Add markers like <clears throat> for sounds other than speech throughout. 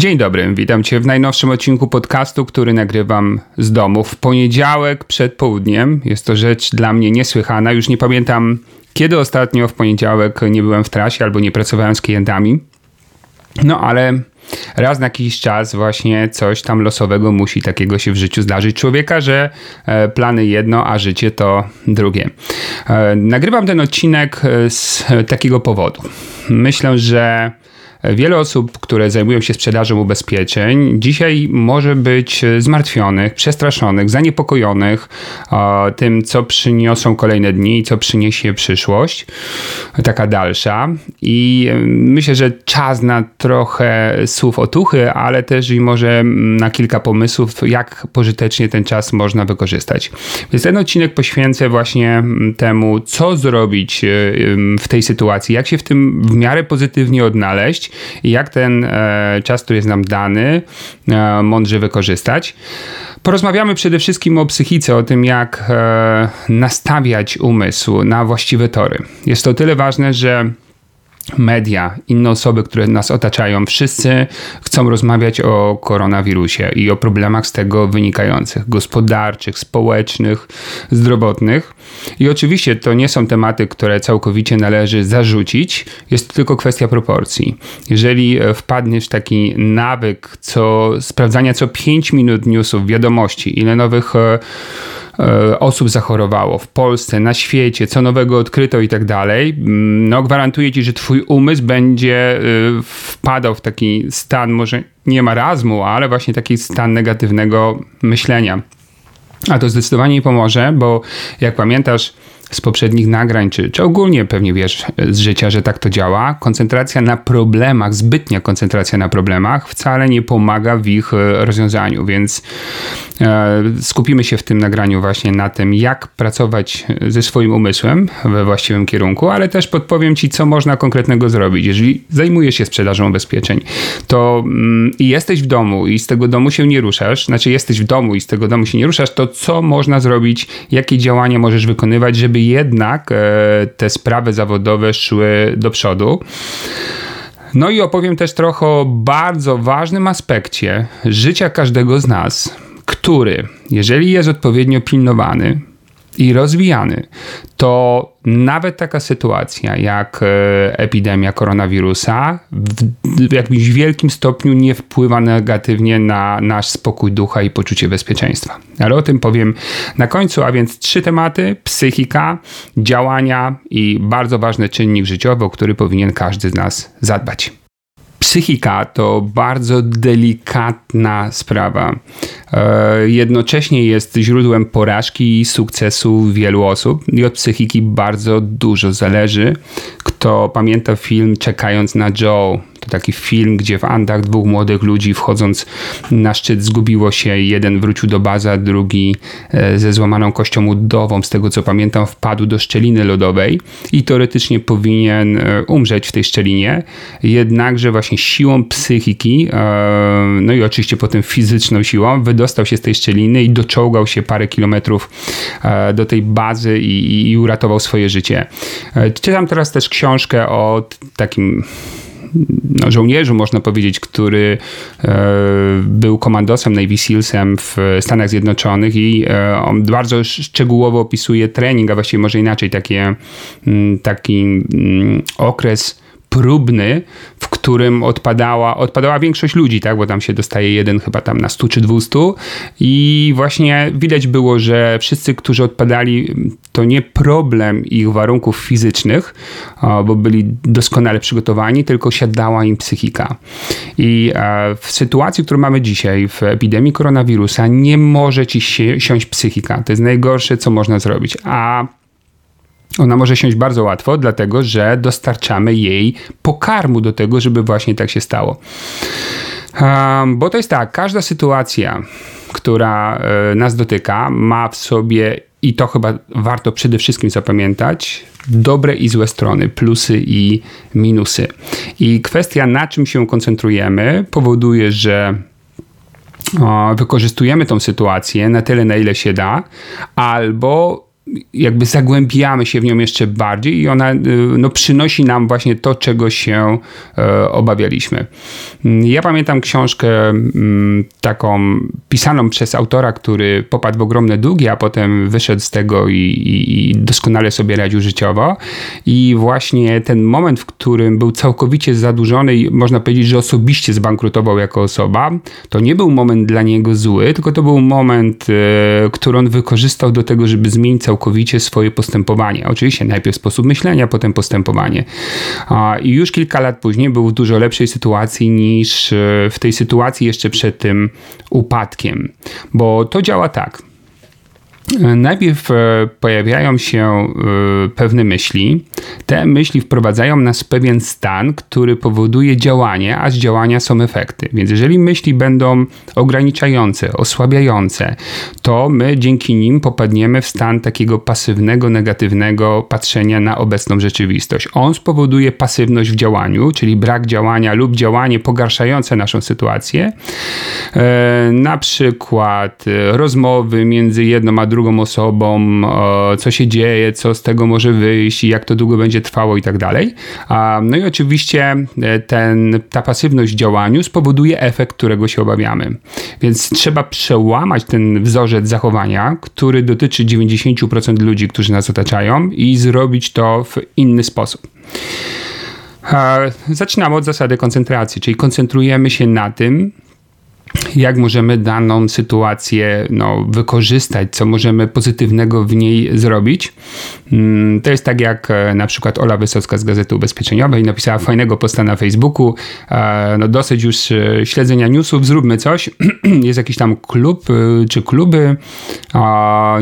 Dzień dobry, witam Cię w najnowszym odcinku podcastu, który nagrywam z domu w poniedziałek przed południem. Jest to rzecz dla mnie niesłychana. Już nie pamiętam, kiedy ostatnio w poniedziałek nie byłem w trasie albo nie pracowałem z klientami. No ale raz na jakiś czas właśnie coś tam losowego musi takiego się w życiu zdarzyć człowieka, że e, plany jedno, a życie to drugie. E, nagrywam ten odcinek e, z takiego powodu. Myślę, że Wiele osób, które zajmują się sprzedażą ubezpieczeń, dzisiaj może być zmartwionych, przestraszonych, zaniepokojonych tym, co przyniosą kolejne dni i co przyniesie przyszłość, taka dalsza. I myślę, że czas na trochę słów otuchy, ale też i może na kilka pomysłów, jak pożytecznie ten czas można wykorzystać. Więc ten odcinek poświęcę właśnie temu, co zrobić w tej sytuacji, jak się w tym w miarę pozytywnie odnaleźć i jak ten e, czas, który jest nam dany, e, mądrze wykorzystać. Porozmawiamy przede wszystkim o psychice, o tym, jak e, nastawiać umysł na właściwe tory. Jest to tyle ważne, że media, inne osoby, które nas otaczają, wszyscy chcą rozmawiać o koronawirusie i o problemach z tego wynikających, gospodarczych, społecznych, zdrowotnych. I oczywiście to nie są tematy, które całkowicie należy zarzucić, jest to tylko kwestia proporcji. Jeżeli wpadniesz w taki nawyk co, sprawdzania co 5 minut newsów, wiadomości, ile nowych e, E, osób zachorowało w Polsce, na świecie, co nowego odkryto i tak dalej, mm, no gwarantuję ci, że twój umysł będzie e, wpadał w taki stan, może nie marazmu, ale właśnie taki stan negatywnego myślenia. A to zdecydowanie pomoże, bo jak pamiętasz, z poprzednich nagrań, czy, czy ogólnie pewnie wiesz z życia, że tak to działa, koncentracja na problemach, zbytnia koncentracja na problemach wcale nie pomaga w ich e, rozwiązaniu, więc e, skupimy się w tym nagraniu właśnie na tym, jak pracować ze swoim umysłem we właściwym kierunku, ale też podpowiem Ci, co można konkretnego zrobić. Jeżeli zajmujesz się sprzedażą ubezpieczeń, to mm, i jesteś w domu i z tego domu się nie ruszasz, znaczy jesteś w domu i z tego domu się nie ruszasz, to co można zrobić, jakie działania możesz wykonywać, żeby jednak e, te sprawy zawodowe szły do przodu. No i opowiem też trochę o bardzo ważnym aspekcie życia każdego z nas, który, jeżeli jest odpowiednio pilnowany, i rozwijany, to nawet taka sytuacja jak e, epidemia koronawirusa w jakimś wielkim stopniu nie wpływa negatywnie na nasz spokój ducha i poczucie bezpieczeństwa. Ale o tym powiem na końcu, a więc trzy tematy: psychika, działania i bardzo ważny czynnik życiowy, o który powinien każdy z nas zadbać. Psychika to bardzo delikatna sprawa. E, jednocześnie jest źródłem porażki i sukcesu wielu osób i od psychiki bardzo dużo zależy. Kto pamięta film Czekając na Joe, to taki film, gdzie w Andach dwóch młodych ludzi wchodząc na szczyt zgubiło się. Jeden wrócił do baza, drugi e, ze złamaną kością udową, z tego co pamiętam, wpadł do szczeliny lodowej i teoretycznie powinien e, umrzeć w tej szczelinie. Jednakże właśnie siłą psychiki, no i oczywiście potem fizyczną siłą, wydostał się z tej szczeliny i doczołgał się parę kilometrów e, do tej bazy i, i uratował swoje życie. E, czytam teraz też książkę o takim no, żołnierzu, można powiedzieć, który e, był komandosem Navy Sealsem w Stanach Zjednoczonych i e, on bardzo szczegółowo opisuje trening, a właściwie może inaczej, takie, mm, taki mm, okres próbny, w którym odpadała, odpadała większość ludzi, tak, bo tam się dostaje jeden chyba tam na 100 czy 200 i właśnie widać było, że wszyscy, którzy odpadali, to nie problem ich warunków fizycznych, bo byli doskonale przygotowani, tylko siadała im psychika. I w sytuacji, którą mamy dzisiaj, w epidemii koronawirusa, nie może ci siąść psychika. To jest najgorsze, co można zrobić. A Ona może siąść bardzo łatwo, dlatego że dostarczamy jej pokarmu do tego, żeby właśnie tak się stało. Um, bo to jest tak, każda sytuacja, która y, nas dotyka, ma w sobie i to chyba warto przede wszystkim zapamiętać, dobre i złe strony, plusy i minusy. I kwestia, na czym się koncentrujemy, powoduje, że wykorzystujemy tą sytuację na tyle, na ile się da, albo jakby zagłębiamy się w nią jeszcze bardziej i ona y, no, przynosi nam właśnie to, czego się e, obawialiśmy. Mm, ja pamiętam książkę mm, taką pisaną przez autora, który popadł w ogromne długi, a potem wyszedł z tego i, i, i doskonale sobie radził życiowo. I właśnie ten moment, w którym był całkowicie zadłużony i można powiedzieć, że osobiście zbankrutował jako osoba, to nie był moment dla niego zły, tylko to był moment, e, który on wykorzystał do tego, żeby zmienić całkowicie całkowicie swoje postępowanie. Oczywiście najpierw sposób myślenia, potem postępowanie. I już kilka lat później był w dużo lepszej sytuacji niż e, w tej sytuacji jeszcze przed tym upadkiem. Bo to działa tak. Najpierw e, pojawiają się e, pewne myśli. Te myśli wprowadzają nas w pewien stan, który powoduje działanie, a z działania są efekty. Więc jeżeli myśli będą ograniczające, osłabiające, to my dzięki nim popadniemy w stan takiego pasywnego, negatywnego patrzenia na obecną rzeczywistość. On spowoduje pasywność w działaniu, czyli brak działania lub działanie pogarszające naszą sytuację. E, na przykład rozmowy między jedną a drugą drugą osobą, co się dzieje, co z tego może wyjść, jak to długo będzie trwało i tak dalej. No i oczywiście e, ten, ta pasywność w działaniu spowoduje efekt, którego się obawiamy. Więc trzeba przełamać ten wzorzec zachowania, który dotyczy 90% ludzi, którzy nas otaczają i zrobić to w inny sposób. Zaczynamy od zasady koncentracji, czyli koncentrujemy się na tym, jak możemy daną sytuację no, wykorzystać, co możemy pozytywnego w niej zrobić. Mm, to jest tak jak e, na przykład Ola Wysocka z Gazety Ubezpieczeniowej napisała fajnego posta na Facebooku, e, no dosyć już e, śledzenia newsów, zróbmy coś. <clears throat> jest jakiś tam klub, czy kluby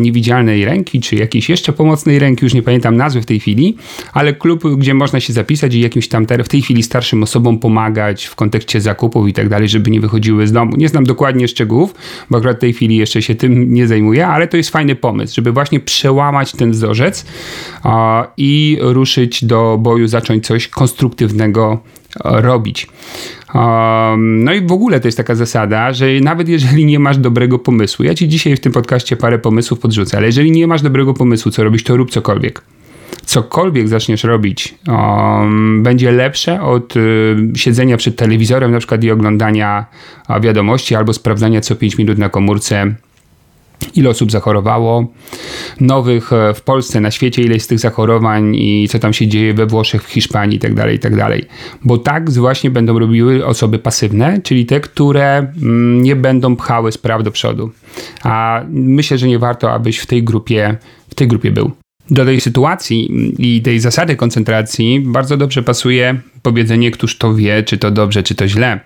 niewidzialnej ręki, czy jakiejś jeszcze pomocnej ręki, już nie pamiętam nazwy w tej chwili, ale klub, gdzie można się zapisać i jakimś tam w tej chwili starszym osobom pomagać w kontekście zakupów i tak dalej, żeby nie wychodziły z domu nie znam dokładnie szczegółów, bo akurat w tej chwili jeszcze się tym nie zajmuję, ale to jest fajny pomysł, żeby właśnie przełamać ten wzorzec i ruszyć do boju, zacząć coś konstruktywnego robić. No i w ogóle to jest taka zasada, że nawet jeżeli nie masz dobrego pomysłu, ja ci dzisiaj w tym podcaście parę pomysłów podrzucę, ale jeżeli nie masz dobrego pomysłu, co robić, to rób cokolwiek cokolwiek zaczniesz robić, um, będzie lepsze od y, siedzenia przed telewizorem na przykład i oglądania wiadomości albo sprawdzania co 5 minut na komórce ile osób zachorowało, nowych e, w Polsce, na świecie, ile jest tych zachorowań i co tam się dzieje we Włoszech, w Hiszpanii itd., tak itd. Tak Bo tak właśnie będą robiły osoby pasywne, czyli te, które mm, nie będą pchały spraw do przodu. A myślę, że nie warto, abyś w tej grupie, w tej grupie był. Do tej sytuacji i tej zasady koncentracji bardzo dobrze pasuje powiedzenie, któż to wie, czy to dobrze, czy to źle.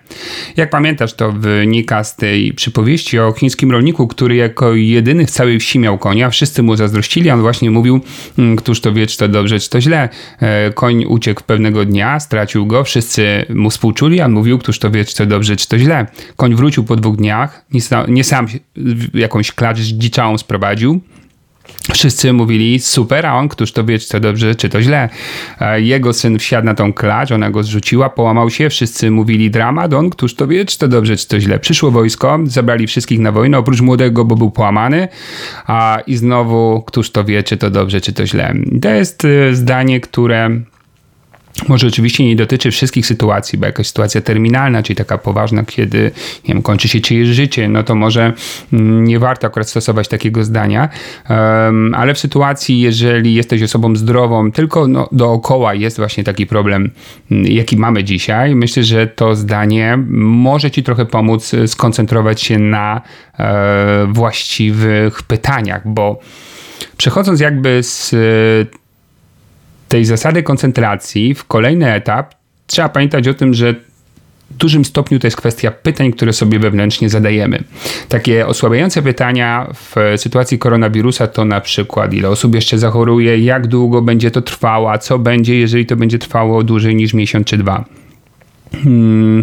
Jak pamiętasz, to wynika z tej przypowieści o chińskim rolniku, który jako jedyny w całej wsi miał konia, wszyscy mu zazdrościli, on właśnie mówił, mm, któż to wie, czy to dobrze, czy to źle. E, koń uciekł pewnego dnia, stracił go, wszyscy mu współczuli, on mówił, któż to wie, czy to dobrze, czy to źle. Koń wrócił po dwóch dniach, nie sam jakąś klacz dziczałą sprowadził, Wszyscy mówili super, a on, któż to wie, czy to dobrze, czy to źle. Jego syn wsiadł na tą klacz, ona go zrzuciła, połamał się, wszyscy mówili dramat, on, któż to wie, czy to dobrze, czy to źle. Przyszło wojsko, zabrali wszystkich na wojnę, oprócz młodego, bo był połamany, a i znowu, któż to wie, czy to dobrze, czy to źle. To jest y, zdanie, które może oczywiście nie dotyczy wszystkich sytuacji, bo jakaś sytuacja terminalna, czyli taka poważna, kiedy nie wiem, kończy się czyjeś życie, no to może mm, nie warto akurat stosować takiego zdania, um, ale w sytuacji, jeżeli jesteś osobą zdrową, tylko no, dookoła jest właśnie taki problem, mm, jaki mamy dzisiaj, myślę, że to zdanie może ci trochę pomóc skoncentrować się na e, właściwych pytaniach, bo przechodząc jakby z tej zasady koncentracji w kolejny etap trzeba pamiętać o tym, że dużym stopniu to jest kwestia pytań, które sobie wewnętrznie zadajemy. Takie osłabiające pytania w sytuacji koronawirusa to na przykład ile osób jeszcze zachoruje, jak długo będzie to trwało, co będzie, jeżeli to będzie trwało dłużej niż miesiąc czy dwa. Hmm.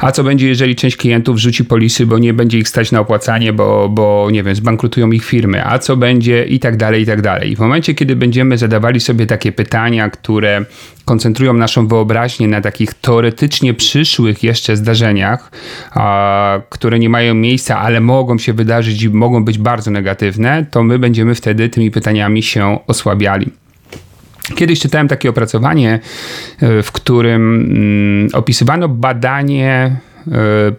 A co będzie, jeżeli część klientów rzuci polisy, bo nie będzie ich stać na opłacanie, bo, bo nie wiem, zbankrutują ich firmy? A co będzie i tak dalej, i tak dalej. I w momencie, kiedy będziemy zadawali sobie takie pytania, które koncentrują naszą wyobraźnię na takich teoretycznie przyszłych jeszcze zdarzeniach, a, które nie mają miejsca, ale mogą się wydarzyć i mogą być bardzo negatywne, to my będziemy wtedy tymi pytaniami się osłabiali. Kiedyś czytałem takie opracowanie, e, w którym mm, opisywano badanie e,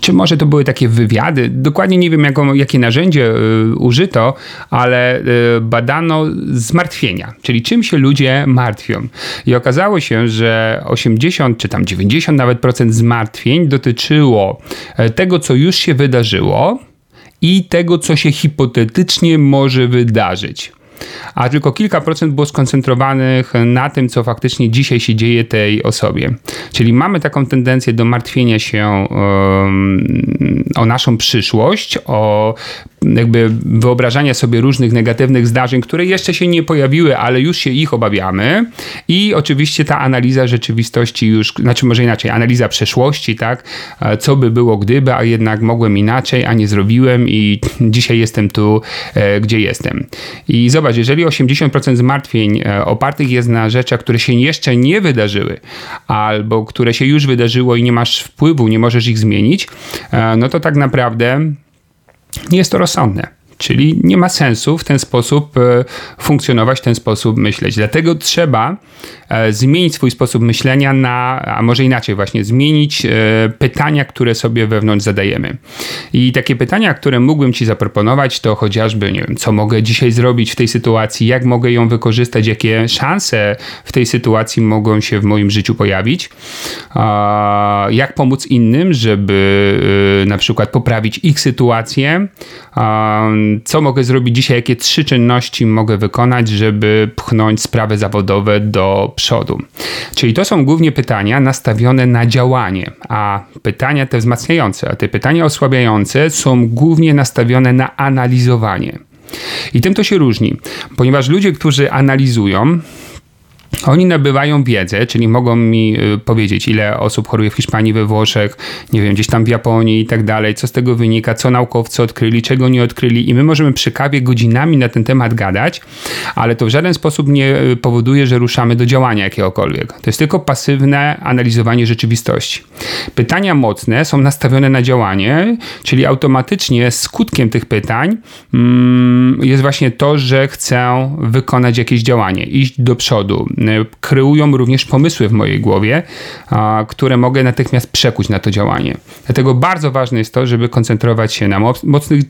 czy może to były takie wywiady, dokładnie nie wiem jaką, jakie narzędzie y, użyto, ale y, badano zmartwienia, czyli czym się ludzie martwią. I okazało się, że 80 czy tam 90 nawet procent zmartwień dotyczyło tego, co już się wydarzyło i tego, co się hipotetycznie może wydarzyć a tylko kilka procent było skoncentrowanych na tym, co faktycznie dzisiaj się dzieje tej osobie. Czyli mamy taką tendencję do martwienia się um, o naszą przyszłość, o jakby wyobrażania sobie różnych negatywnych zdarzeń, które jeszcze się nie pojawiły, ale już się ich obawiamy. I oczywiście ta analiza rzeczywistości już, znaczy może inaczej, analiza przeszłości, tak? Co by było gdyby, a jednak mogłem inaczej, a nie zrobiłem i dzisiaj jestem tu, e, gdzie jestem. I zobacz, jeżeli 80% zmartwień e, opartych jest na rzeczach, które się jeszcze nie wydarzyły, albo które się już wydarzyło i nie masz wpływu, nie możesz ich zmienić, e, no to tak naprawdę nie jest to rozsądne. Czyli nie ma sensu w ten sposób e, funkcjonować, w ten sposób myśleć. Dlatego trzeba e, zmienić swój sposób myślenia na, a może inaczej właśnie, zmienić e, pytania, które sobie wewnątrz zadajemy. I takie pytania, które mógłbym Ci zaproponować, to chociażby, nie wiem, co mogę dzisiaj zrobić w tej sytuacji, jak mogę ją wykorzystać, jakie szanse w tej sytuacji mogą się w moim życiu pojawić, jak pomóc innym, żeby na przykład poprawić ich sytuację, co mogę zrobić dzisiaj, jakie trzy czynności mogę wykonać, żeby pchnąć sprawy zawodowe do przodu. Czyli to są głównie pytania nastawione na działanie, a pytania te wzmacniające, a te pytania osłabiające są głównie nastawione na analizowanie. I tym to się różni, ponieważ ludzie, którzy analizują, oni nabywają wiedzę, czyli mogą mi y, powiedzieć, ile osób choruje w Hiszpanii, we Włoszech, nie wiem, gdzieś tam w Japonii i tak dalej, co z tego wynika, co naukowcy odkryli, czego nie odkryli i my możemy przy kawie godzinami na ten temat gadać, ale to w żaden sposób nie y, powoduje, że ruszamy do działania jakiegokolwiek. To jest tylko pasywne analizowanie rzeczywistości. Pytania mocne są nastawione na działanie, czyli automatycznie skutkiem tych pytań mm, jest właśnie to, że chcę wykonać jakieś działanie, iść do przodu, kreują również pomysły w mojej głowie, które mogę natychmiast przekuć na to działanie. Dlatego bardzo ważne jest to, żeby koncentrować się na mocnych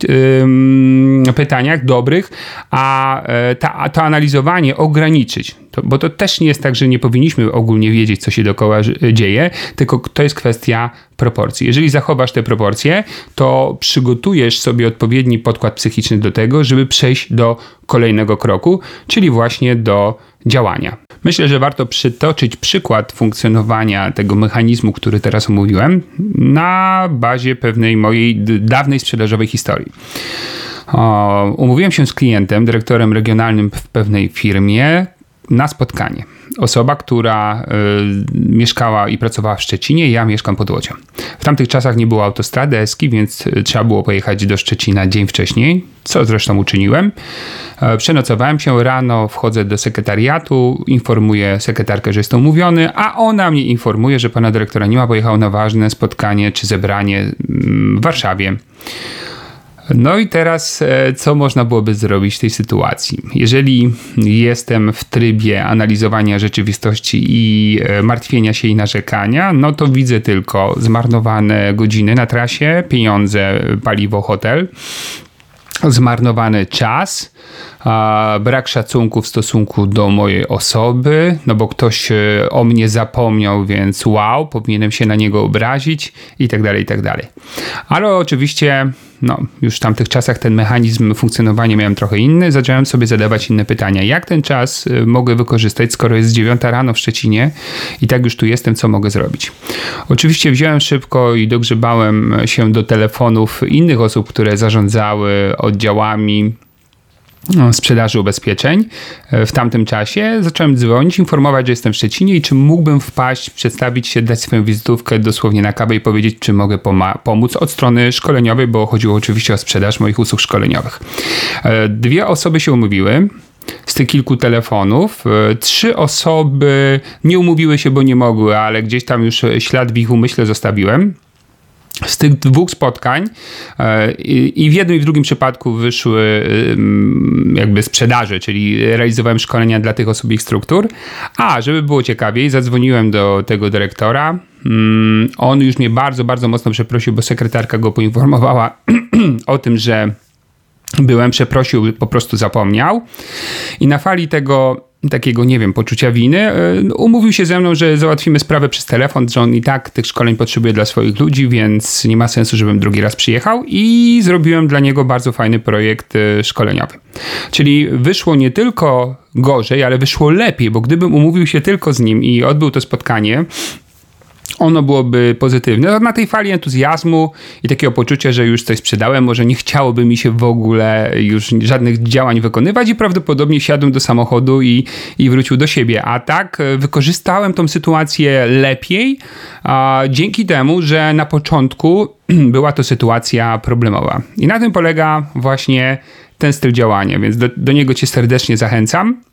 pytaniach, dobrych, a e, ta, to analizowanie ograniczyć. To, bo to też nie jest tak, że nie powinniśmy ogólnie wiedzieć, co się dookoła dzieje, tylko to jest kwestia proporcji. Jeżeli zachowasz te proporcje, to przygotujesz sobie odpowiedni podkład psychiczny do tego, żeby przejść do kolejnego kroku, czyli właśnie do działania. Myślę, że warto przytoczyć przykład funkcjonowania tego mechanizmu, który teraz omówiłem, na bazie pewnej mojej dawnej sprzedażowej historii. umówiłem się z klientem, dyrektorem regionalnym w pewnej firmie na spotkanie osoba, która y, mieszkała i pracowała w Szczecinie, ja mieszkam pod Łodzią. W tamtych czasach nie było autostrady eski, więc y, trzeba było pojechać do Szczecina dzień wcześniej, co zresztą uczyniłem. E, przenocowałem się rano, wchodzę do sekretariatu, informuję sekretarkę, że jest umówiony, a ona mnie informuje, że pana dyrektora nie ma, pojechał na ważne spotkanie czy zebranie mm, w Warszawie. No i teraz, e, co można byłoby zrobić w tej sytuacji? Jeżeli jestem w trybie analizowania rzeczywistości i e, martwienia się i narzekania, no to widzę tylko zmarnowane godziny na trasie, pieniądze, paliwo, hotel, zmarnowany czas, brak szacunku w stosunku do mojej osoby, no bo ktoś e, o mnie zapomniał, więc wow, powinienem się na niego obrazić i tak dalej, i tak dalej. Ale oczywiście no, już w tamtych czasach ten mechanizm funkcjonowania miałem trochę inny, zacząłem sobie zadawać inne pytania. Jak ten czas y, mogę wykorzystać, skoro jest 9 rano w Szczecinie i tak już tu jestem, co mogę zrobić? Oczywiście wziąłem szybko i dogrzebałem się do telefonów innych osób, które zarządzały oddziałami sprzedaży ubezpieczeń e, w tamtym czasie. Zacząłem dzwonić, informować, że jestem w Szczecinie i czy mógłbym wpaść, przedstawić się, dać swoją wizytówkę dosłownie na kawę i powiedzieć, czy mogę pomóc od strony szkoleniowej, bo chodziło oczywiście o sprzedaż moich usług szkoleniowych. E, dwie osoby się umówiły z tych kilku telefonów. E, trzy osoby nie umówiły się, bo nie mogły, ale gdzieś tam już ślad w ich umyśle zostawiłem z tych dwóch spotkań e, i w jednym i w drugim przypadku wyszły jakby sprzedaże, czyli realizowałem szkolenia dla tych osób ich struktur. A, żeby było ciekawiej, zadzwoniłem do tego dyrektora. Mm, on już mnie bardzo, bardzo mocno przeprosił, bo sekretarka go poinformowała <clears throat> o tym, że byłem, przeprosił, po prostu zapomniał. I na fali tego takiego, nie wiem, poczucia winy, e, umówił się ze mną, że załatwimy sprawę przez telefon, że on i tak tych szkoleń potrzebuje dla swoich ludzi, więc nie ma sensu, żebym drugi raz przyjechał i zrobiłem dla niego bardzo fajny projekt e, szkoleniowy. Czyli wyszło nie tylko gorzej, ale wyszło lepiej, bo gdybym umówił się tylko z nim i odbył to spotkanie, ono byłoby pozytywne. Na tej fali entuzjazmu i takiego poczucia, że już coś sprzedałem, może nie chciałoby mi się w ogóle już żadnych działań wykonywać i prawdopodobnie siadłem do samochodu i, i wrócił do siebie. A tak e, wykorzystałem tą sytuację lepiej a, dzięki temu, że na początku <clears throat> była to sytuacja problemowa. I na tym polega właśnie ten styl działania, więc do, do niego cię serdecznie zachęcam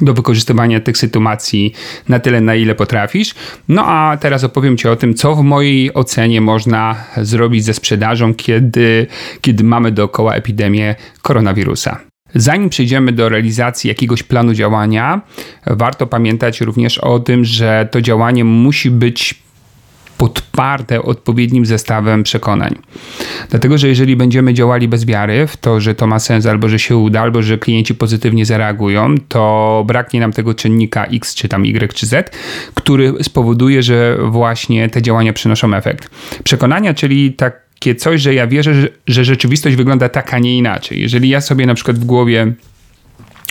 do wykorzystywania tych sytuacji na tyle, na ile potrafisz. No a teraz opowiem Ci o tym, co w mojej ocenie można zrobić ze sprzedażą, kiedy, kiedy mamy dookoła epidemię koronawirusa. Zanim przejdziemy do realizacji jakiegoś planu działania, warto pamiętać również o tym, że to działanie musi być podparte odpowiednim zestawem przekonań. Dlatego, że jeżeli będziemy działali bez wiary w to, że to ma sens, albo że się uda, albo że klienci pozytywnie zareagują, to braknie nam tego czynnika X, czy tam Y, czy Z, który spowoduje, że właśnie te działania przynoszą efekt. Przekonania, czyli takie coś, że ja wierzę, że rzeczywistość wygląda tak, a nie inaczej. Jeżeli ja sobie na przykład w głowie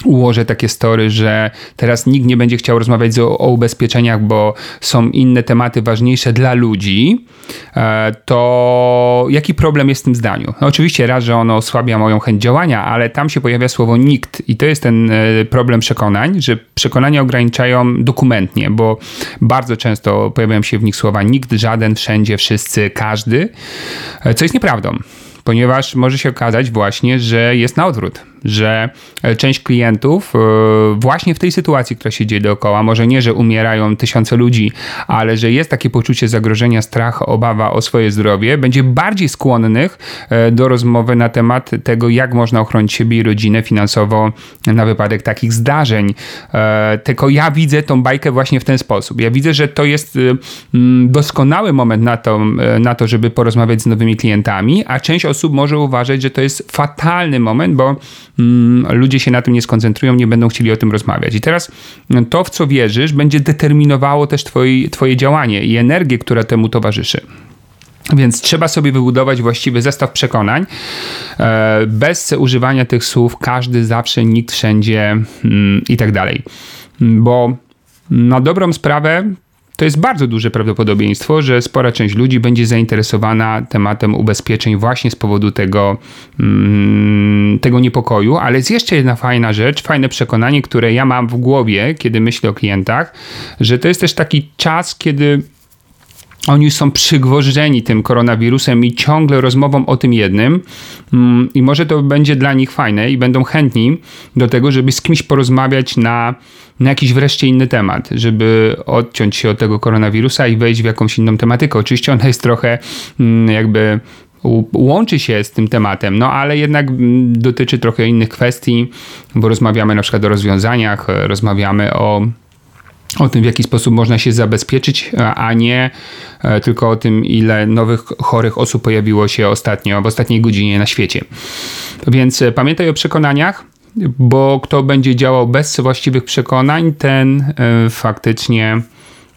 ułożę takie story, że teraz nikt nie będzie chciał rozmawiać o, o, ubezpieczeniach, bo są inne tematy ważniejsze dla ludzi, e, to jaki problem jest w tym zdaniu? No oczywiście raz, że ono osłabia moją chęć działania, ale tam się pojawia słowo nikt i to jest ten e, problem przekonań, że przekonania ograniczają dokumentnie, bo bardzo często pojawiają się w nich słowa nikt, żaden, wszędzie, wszyscy, każdy, e, co jest nieprawdą ponieważ może się okazać właśnie, że jest na odwrót, że e, część klientów e, właśnie w tej sytuacji, która się dzieje dookoła, może nie, że umierają tysiące ludzi, ale że jest takie poczucie zagrożenia, strach, obawa o swoje zdrowie, będzie bardziej skłonnych e, do rozmowy na temat tego, jak można ochronić siebie i rodzinę finansowo na wypadek takich zdarzeń. Tylko ja widzę tą bajkę właśnie w ten sposób. Ja widzę, że to jest doskonały moment na to, na to żeby porozmawiać z nowymi klientami, a część osób może uważać, że to jest fatalny moment, bo mm, ludzie się na tym nie skoncentrują, nie będą chcieli o tym rozmawiać. I teraz mm, to, w co wierzysz, będzie determinowało też twoje, twoje działanie i energię, która temu towarzyszy. Więc trzeba sobie wybudować właściwy zestaw przekonań. E, bez używania tych słów każdy, zawsze, nikt, wszędzie mm, i tak dalej. Bo na dobrą sprawę to jest bardzo duże prawdopodobieństwo, że spora część ludzi będzie zainteresowana tematem ubezpieczeń właśnie z powodu tego, mm, tego niepokoju, ale jest jeszcze jedna fajna rzecz, fajne przekonanie, które ja mam w głowie, kiedy myślę o klientach, że to jest też taki czas, kiedy oni są przygwożdżeni tym koronawirusem i ciągle rozmową o tym jednym mm, i może to będzie dla nich fajne i będą chętni do tego, żeby z kimś porozmawiać na, na jakiś wreszcie inny temat, żeby odciąć się od tego koronawirusa i wejść w jakąś inną tematykę. Oczywiście ona jest trochę mm, jakby łączy się z tym tematem, no ale jednak mm, dotyczy trochę innych kwestii, bo rozmawiamy na przykład o rozwiązaniach, rozmawiamy o o tym, w jaki sposób można się zabezpieczyć, a nie e, tylko o tym, ile nowych chorych osób pojawiło się ostatnio, w ostatniej godzinie na świecie. Więc e, pamiętaj o przekonaniach, bo kto będzie działał bez właściwych przekonań, ten faktycznie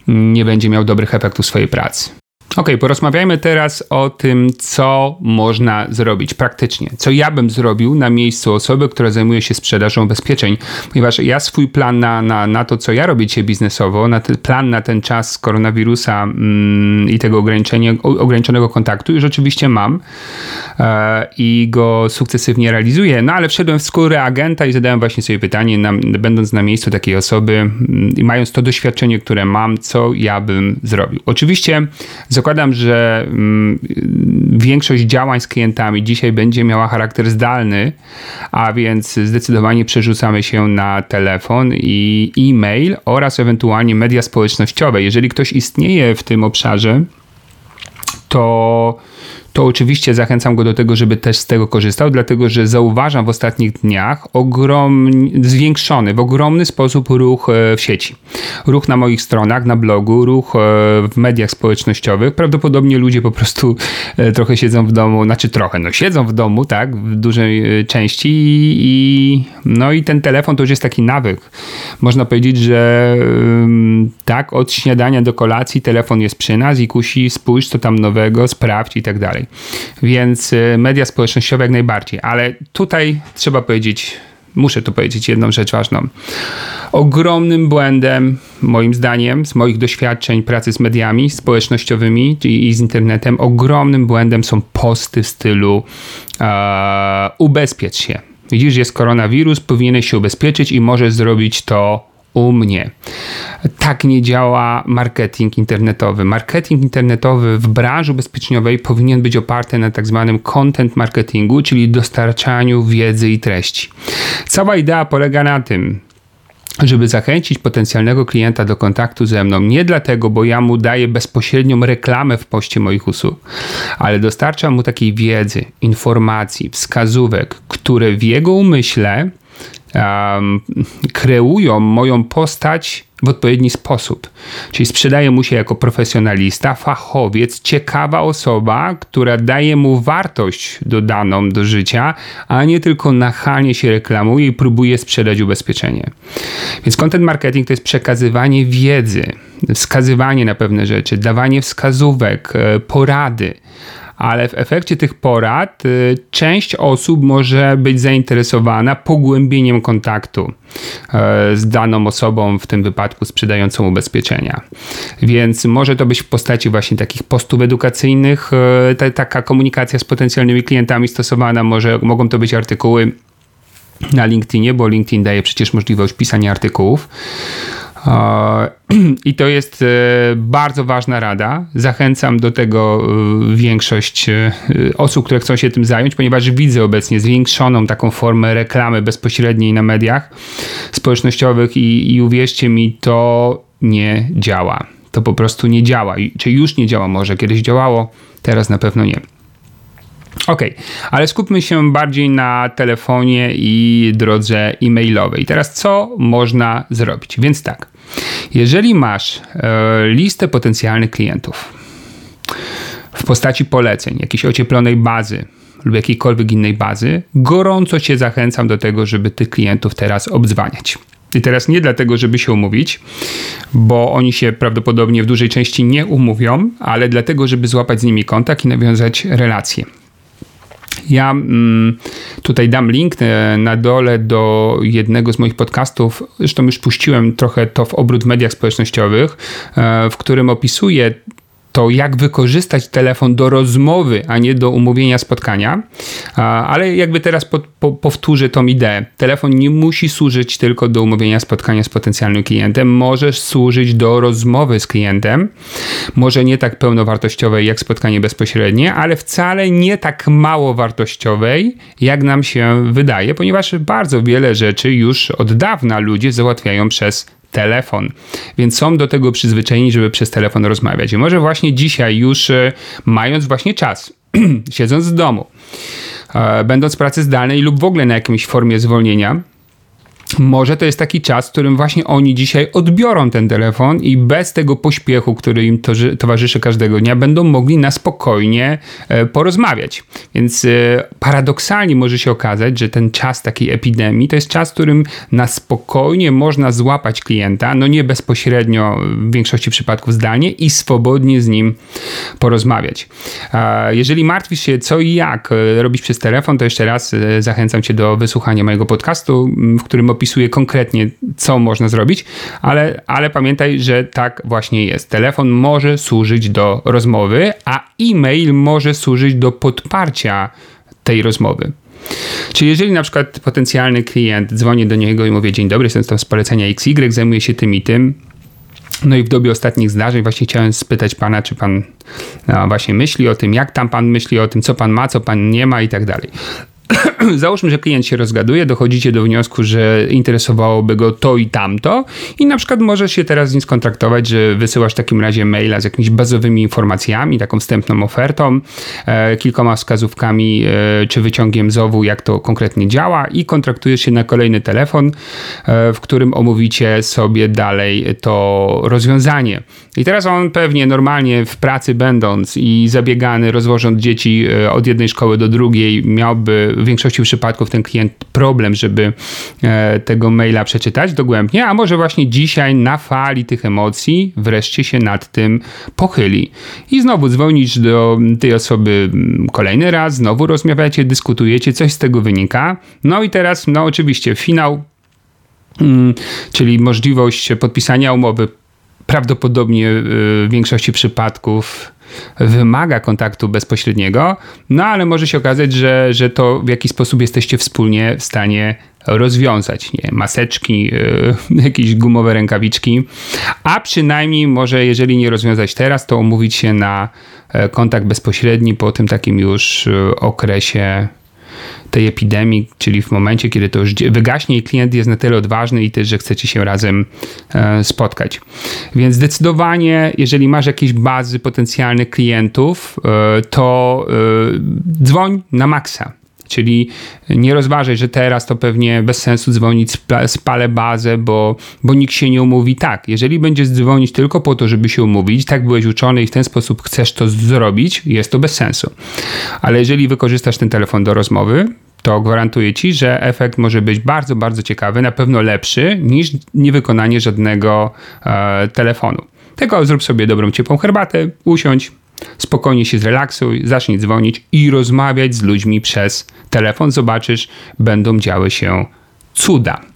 nie będzie miał dobrych efektów swojej pracy. Ok, porozmawiajmy teraz o tym, co można zrobić praktycznie. Co ja bym zrobił na miejscu osoby, która zajmuje się sprzedażą ubezpieczeń, ponieważ ja swój plan na, na, na to, co ja robię dzisiaj biznesowo, na ten plan na ten czas koronawirusa mm, i tego ograniczonego kontaktu już oczywiście mam e, i go sukcesywnie realizuję, no ale wszedłem w skórę agenta i zadałem właśnie sobie pytanie, na, będąc na miejscu takiej osoby mm, i mając to doświadczenie, które mam, co ja bym zrobił. Oczywiście zakładam, że mm, większość działań z klientami dzisiaj będzie miała charakter zdalny, a więc zdecydowanie przerzucamy się na telefon i e-mail oraz ewentualnie media społecznościowe. Jeżeli ktoś istnieje w tym obszarze, to to oczywiście zachęcam go do tego, żeby też z tego korzystał, dlatego że zauważam w ostatnich dniach ogromny, zwiększony w ogromny sposób ruch e, w sieci. Ruch na moich stronach, na blogu, ruch e, w mediach społecznościowych. Prawdopodobnie ludzie po prostu e, trochę siedzą w domu, znaczy trochę, no siedzą w domu, tak, w dużej części i, no i ten telefon to już jest taki nawyk. Można powiedzieć, że tak, od śniadania do kolacji telefon jest przy nas i kusi, spójrz co tam nowego, sprawdź i tak dalej. Więc y, media społecznościowe jak najbardziej, ale tutaj trzeba powiedzieć, muszę tu powiedzieć jedną rzecz ważną. Ogromnym błędem, moim zdaniem, z moich doświadczeń pracy z mediami społecznościowymi i, z internetem, ogromnym błędem są posty w stylu e, ubezpiecz się. Widzisz, jest koronawirus, powinieneś się ubezpieczyć i możesz zrobić to u mnie. Tak nie działa marketing internetowy. Marketing internetowy w branży ubezpieczeniowej powinien być oparty na tak zwanym content marketingu, czyli dostarczaniu wiedzy i treści. Cała idea polega na tym, żeby zachęcić potencjalnego klienta do kontaktu ze mną. Nie dlatego, bo ja mu daję bezpośrednią reklamę w poście moich usług, ale dostarczam mu takiej wiedzy, informacji, wskazówek, które w jego umyśle um, kreują moją postać w odpowiedni sposób. Czyli sprzedaje mu się jako profesjonalista, fachowiec, ciekawa osoba, która daje mu wartość dodaną do życia, a nie tylko nachalnie się reklamuje i próbuje sprzedać ubezpieczenie. Więc content marketing to jest przekazywanie wiedzy, wskazywanie na pewne rzeczy, dawanie wskazówek, e, porady ale w efekcie tych porad y, część osób może być zainteresowana pogłębieniem kontaktu e, z daną osobą, w tym wypadku sprzedającą ubezpieczenia. Więc może to być w postaci właśnie takich postów edukacyjnych, e, taka komunikacja z potencjalnymi klientami stosowana, może mogą to być artykuły na LinkedInie, bo LinkedIn daje przecież możliwość pisania artykułów. <clears throat> I to jest e, bardzo ważna rada. Zachęcam do tego e, większość e, osób, które chcą się tym zająć, ponieważ widzę obecnie zwiększoną taką formę reklamy bezpośredniej na mediach społecznościowych i, i uwierzcie mi, to nie działa. To po prostu nie działa. Czy już nie działa? Może kiedyś działało, teraz na pewno nie. Ok, ale skupmy się bardziej na telefonie i drodze e-mailowej. Teraz co można zrobić? Więc tak, jeżeli masz e, listę potencjalnych klientów w postaci poleceń, jakiejś ocieplonej bazy lub jakiejkolwiek innej bazy, gorąco Cię zachęcam do tego, żeby tych klientów teraz obdzwaniać. I teraz nie dlatego, żeby się umówić, bo oni się prawdopodobnie w dużej części nie umówią, ale dlatego, żeby złapać z nimi kontakt i nawiązać relacje. Ja mm, tutaj dam link e, na dole do jednego z moich podcastów. Zresztą już puściłem trochę to w obrót w mediach społecznościowych, e, w którym opisuję to jak wykorzystać telefon do rozmowy, a nie do umówienia spotkania. Ale jakby teraz po, po, powtórzę tą ideę. Telefon nie musi służyć tylko do umówienia spotkania z potencjalnym klientem. Możesz służyć do rozmowy z klientem. Może nie tak pełnowartościowej jak spotkanie bezpośrednie, ale wcale nie tak mało wartościowej, jak nam się wydaje, ponieważ bardzo wiele rzeczy już od dawna ludzie załatwiają przez telefon. Więc są do tego przyzwyczajeni, żeby przez telefon rozmawiać. I może właśnie dzisiaj już e, mając właśnie czas, <clears throat> siedząc w domu, e, będąc w pracy zdalnej lub w ogóle na jakiejś formie zwolnienia, może to jest taki czas, w którym właśnie oni dzisiaj odbiorą ten telefon i bez tego pośpiechu, który im towarzyszy każdego dnia, będą mogli na spokojnie e, porozmawiać. Więc e, paradoksalnie może się okazać, że ten czas takiej epidemii to jest czas, w którym na spokojnie można złapać klienta, no nie bezpośrednio, w większości przypadków zdalnie i swobodnie z nim porozmawiać. Jeżeli martwisz się co i jak e, robić przez telefon, to jeszcze raz zachęcam cię do wysłuchania mojego podcastu, w którym opisuje konkretnie, co można zrobić, ale, ale pamiętaj, że tak właśnie jest. Telefon może służyć do rozmowy, a e-mail może służyć do podparcia tej rozmowy. Czyli jeżeli na przykład potencjalny klient dzwoni do niego i mówi dzień dobry, jestem tam z polecenia XY, zajmuję się tym i tym, no i w dobie ostatnich zdarzeń właśnie chciałem spytać pana, czy pan no, właśnie myśli o tym, jak tam pan myśli o tym, co pan ma, co pan nie ma i tak dalej. <clears throat> załóżmy, że klient się rozgaduje, dochodzicie do wniosku, że interesowałoby go to i tamto i na przykład możesz się teraz z nim skontraktować, że wysyłasz w takim razie maila z jakimiś bazowymi informacjami, taką wstępną ofertą, e, kilkoma wskazówkami e, czy wyciągiem z owu, jak to konkretnie działa i kontraktujesz się na kolejny telefon, e, w którym omówicie sobie dalej to rozwiązanie. I teraz on pewnie normalnie w pracy będąc i zabiegany, rozwożąc dzieci e, od jednej szkoły do drugiej, miałby w większości przypadków ten klient problem, żeby e, tego maila przeczytać dogłębnie, a może właśnie dzisiaj na fali tych emocji wreszcie się nad tym pochyli. I znowu dzwonisz do tej osoby mm, kolejny raz, znowu rozmawiacie, dyskutujecie, coś z tego wynika. No i teraz, no oczywiście, finał mm, czyli możliwość podpisania umowy prawdopodobnie y, w większości przypadków wymaga kontaktu bezpośredniego, no ale może się okazać, że, że to w jakiś sposób jesteście wspólnie w stanie rozwiązać, nie? Maseczki, yy, <laughs> jakieś gumowe rękawiczki, a przynajmniej może jeżeli nie rozwiązać teraz, to umówić się na e, kontakt bezpośredni po tym takim już e, okresie tej epidemii, czyli w momencie, kiedy to już wygaśnie i klient jest na tyle odważny i też, że chcecie się razem e, spotkać. Więc zdecydowanie, jeżeli masz jakieś bazy potencjalnych klientów, e, to e, dzwoń na maksa Czyli nie rozważaj, że teraz to pewnie bez sensu dzwonić, spalę bazę, bo, bo nikt się nie umówi. Tak, jeżeli będziesz dzwonić tylko po to, żeby się umówić, tak byłeś uczony i w ten sposób chcesz to zrobić, jest to bez sensu. Ale jeżeli wykorzystasz ten telefon do rozmowy, to gwarantuję ci, że efekt może być bardzo, bardzo ciekawy, na pewno lepszy niż niewykonanie żadnego e, telefonu. Tylko zrób sobie dobrą, ciepłą herbatę, usiądź, Spokojnie się zrelaksuj, zacznij dzwonić i rozmawiać z ludźmi przez telefon. Zobaczysz, będą działy się cuda.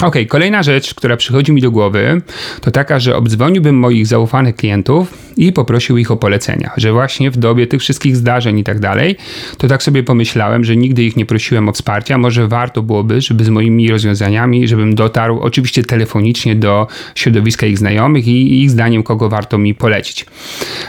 Ok, kolejna rzecz, która przychodzi mi do głowy, to taka, że obdzwoniłbym moich zaufanych klientów i poprosił ich o polecenia, że właśnie w dobie tych wszystkich zdarzeń i tak dalej, to tak sobie pomyślałem, że nigdy ich nie prosiłem o wsparcia, może warto byłoby, żeby z moimi rozwiązaniami, żebym dotarł oczywiście telefonicznie do środowiska ich znajomych i ich zdaniem kogo warto mi polecić.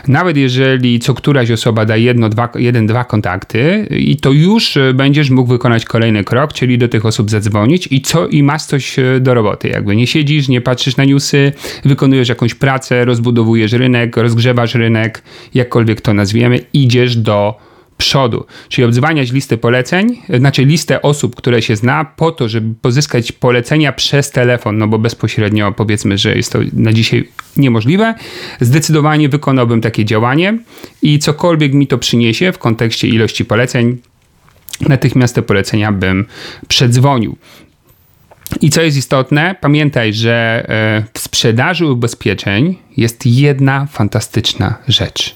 Nawet jeżeli co któraś osoba da jedno, dwa, jeden, dwa kontakty i to już będziesz mógł wykonać kolejny krok, czyli do tych osób zadzwonić i co i masz coś do roboty. Jakby nie siedzisz, nie patrzysz na newsy, wykonujesz jakąś pracę, rozbudowujesz rynek, roz rozgrzewasz rynek, jakkolwiek to nazwiemy, idziesz do przodu. Czyli obdzwaniać listę poleceń, znaczy listę osób, które się zna, po to, żeby pozyskać polecenia przez telefon, no bo bezpośrednio powiedzmy, że jest to na dzisiaj niemożliwe. Zdecydowanie wykonałbym takie działanie i cokolwiek mi to przyniesie w kontekście ilości poleceń, natychmiast te polecenia bym przedzwonił. I co jest istotne, pamiętaj, że e, w sprzedaży ubezpieczeń jest jedna fantastyczna rzecz.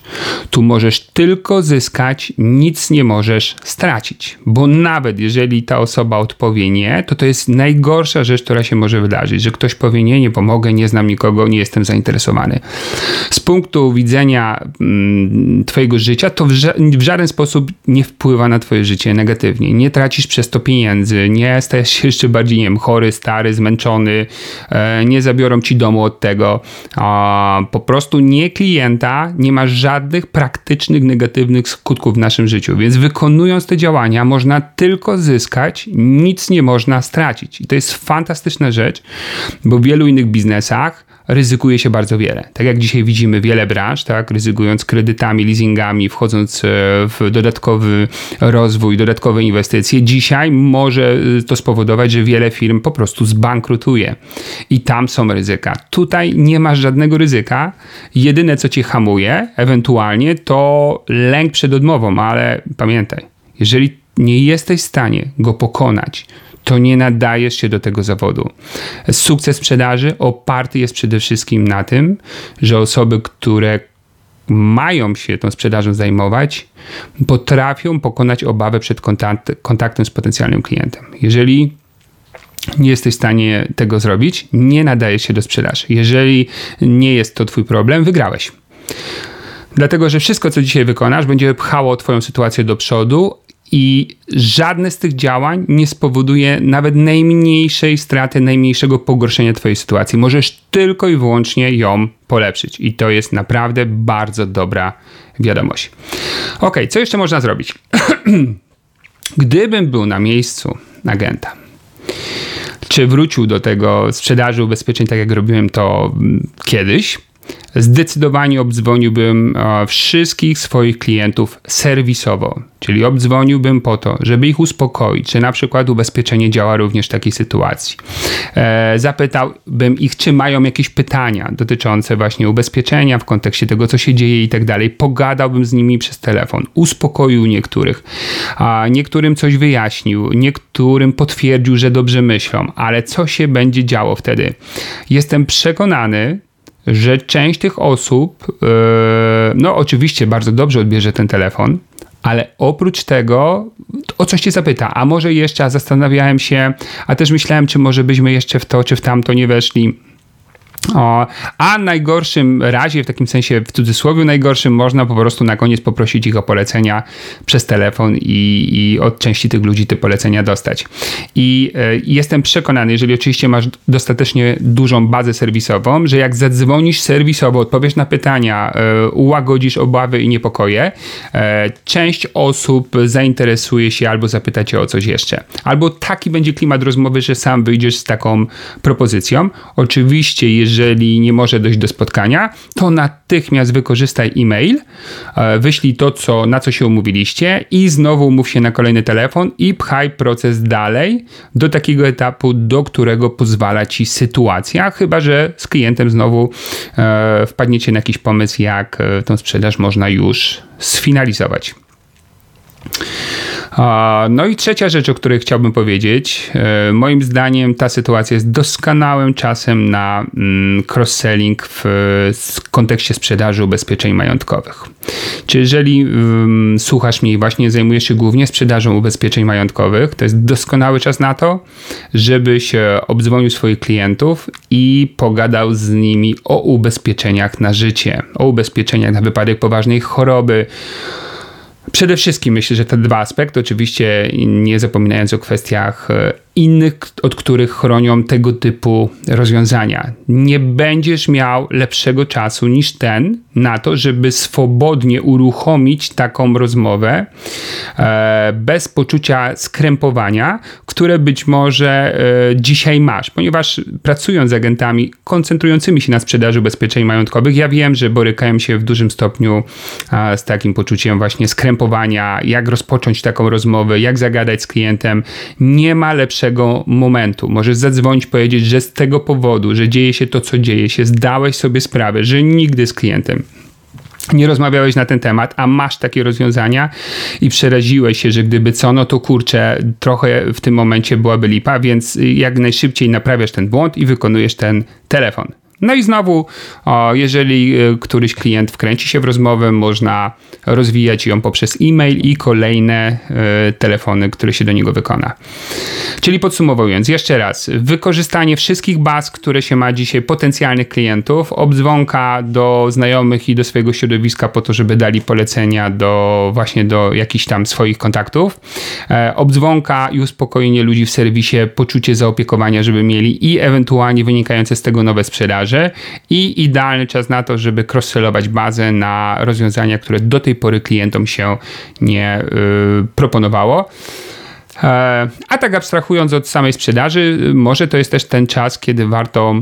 Tu możesz tylko zyskać, nic nie możesz stracić, bo nawet jeżeli ta osoba odpowie nie, to to jest najgorsza rzecz, która się może wydarzyć, że ktoś powie nie, nie pomogę, nie znam nikogo, nie jestem zainteresowany. Z punktu widzenia mm, twojego życia to w, ża w żaden sposób nie wpływa na twoje życie negatywnie. Nie tracisz przez to pieniędzy, nie stajesz się jeszcze bardziej, nie wiem, chory, stary, zmęczony, e, nie zabiorą ci domu od tego, a po prostu nie klienta, nie ma żadnych praktycznych negatywnych skutków w naszym życiu. Więc wykonując te działania, można tylko zyskać, nic nie można stracić. I to jest fantastyczna rzecz, bo w wielu innych biznesach ryzykuje się bardzo wiele. Tak jak dzisiaj widzimy wiele branż, tak, ryzykując kredytami, leasingami, wchodząc e, w dodatkowy rozwój, dodatkowe inwestycje, dzisiaj może e, to spowodować, że wiele firm po prostu zbankrutuje. I tam są ryzyka. Tutaj nie masz żadnego ryzyka. Jedyne, co cię hamuje, ewentualnie, to lęk przed odmową, ale pamiętaj, jeżeli nie jesteś w stanie go pokonać, to nie nadajesz się do tego zawodu. Sukces sprzedaży oparty jest przede wszystkim na tym, że osoby, które mają się tą sprzedażą zajmować, potrafią pokonać obawę przed kontakt, kontaktem z potencjalnym klientem. Jeżeli nie jesteś w stanie tego zrobić, nie nadajesz się do sprzedaży. Jeżeli nie jest to Twój problem, wygrałeś. Dlatego, że wszystko, co dzisiaj wykonasz, będzie pchało Twoją sytuację do przodu, i żadne z tych działań nie spowoduje nawet najmniejszej straty, najmniejszego pogorszenia Twojej sytuacji. Możesz tylko i wyłącznie ją polepszyć. I to jest naprawdę bardzo dobra wiadomość. Ok, co jeszcze można zrobić? <clears throat> Gdybym był na miejscu agenta, czy wrócił do tego sprzedaży ubezpieczeń, tak jak robiłem to mm, kiedyś, zdecydowanie obdzwoniłbym e, wszystkich swoich klientów serwisowo, czyli obdzwoniłbym po to, żeby ich uspokoić, czy na przykład ubezpieczenie działa również w takiej sytuacji. E, zapytałbym ich, czy mają jakieś pytania dotyczące właśnie ubezpieczenia w kontekście tego, co się dzieje i tak dalej. Pogadałbym z nimi przez telefon, uspokoił niektórych, niektórym coś wyjaśnił, niektórym potwierdził, że dobrze myślą, ale co się będzie działo wtedy? Jestem przekonany, że część tych osób, e, no oczywiście bardzo dobrze odbierze ten telefon, ale oprócz tego o coś cię zapyta, a może jeszcze, a zastanawiałem się, a też myślałem, czy może byśmy jeszcze w to, czy w tamto nie weszli o, a najgorszym razie, w takim sensie w cudzysłowie najgorszym, można po prostu na koniec poprosić ich o polecenia przez telefon i, i od części tych ludzi te polecenia dostać. I e, jestem przekonany, jeżeli oczywiście masz dostatecznie dużą bazę serwisową, że jak zadzwonisz serwisowo, odpowiesz na pytania, e, ułagodzisz obawy i niepokoje, e, część osób zainteresuje się albo zapyta cię o coś jeszcze. Albo taki będzie klimat rozmowy, że sam wyjdziesz z taką propozycją. Oczywiście, jeżeli jeżeli nie może dojść do spotkania, to natychmiast wykorzystaj e-mail, e, wyślij to, co, na co się umówiliście i znowu umów się na kolejny telefon i pchaj proces dalej do takiego etapu, do którego pozwala ci sytuacja, chyba że z klientem znowu e, wpadniecie na jakiś pomysł, jak e, tą sprzedaż można już sfinalizować. No i trzecia rzecz, o której chciałbym powiedzieć. E, moim zdaniem ta sytuacja jest doskonałym czasem na mm, cross-selling w kontekście sprzedaży ubezpieczeń majątkowych. Czy jeżeli um, słuchasz mnie i właśnie zajmujesz się głównie sprzedażą ubezpieczeń majątkowych, to jest doskonały czas na to, żebyś obdzwonił swoich klientów i pogadał z nimi o ubezpieczeniach na życie, o ubezpieczeniach na wypadek poważnej choroby, Przede wszystkim myślę, że te dwa aspekty, oczywiście nie zapominając o kwestiach e, innych, od których chronią tego typu rozwiązania. Nie będziesz miał lepszego czasu niż ten na to, żeby swobodnie uruchomić taką rozmowę e, bez poczucia skrępowania, które być może e, dzisiaj masz, ponieważ pracując z agentami koncentrującymi się na sprzedaży ubezpieczeń majątkowych, ja wiem, że borykają się w dużym stopniu z takim poczuciem właśnie skrępowania, jak rozpocząć taką rozmowę, jak zagadać z klientem. Nie ma lepszego lepszego momentu. Możesz zadzwonić, powiedzieć, że z tego powodu, że dzieje się to, co dzieje się, zdałeś sobie sprawę, że nigdy z klientem nie rozmawiałeś na ten temat, a masz takie rozwiązania i przeraziłeś się, że gdyby co, no to kurczę, trochę w tym momencie byłaby lipa, więc jak najszybciej naprawiasz ten błąd i wykonujesz ten telefon. No i znowu, jeżeli e, któryś klient wkręci się w rozmowę, można rozwijać ją poprzez e-mail i kolejne e, telefony, które się do niego wykona. Czyli podsumowując, jeszcze raz, wykorzystanie wszystkich baz, które się ma dzisiaj potencjalnych klientów, obdzwonka do znajomych i do swojego środowiska po to, żeby dali polecenia do właśnie do jakichś tam swoich kontaktów, e, obdzwonka i uspokojenie ludzi w serwisie, poczucie zaopiekowania, żeby mieli i ewentualnie wynikające z tego nowe sprzedaże i idealny czas na to, żeby cross-sellować bazę na rozwiązania, które do tej pory klientom się nie yy, proponowało. E, a tak abstrahując od samej sprzedaży, może to jest też ten czas, kiedy warto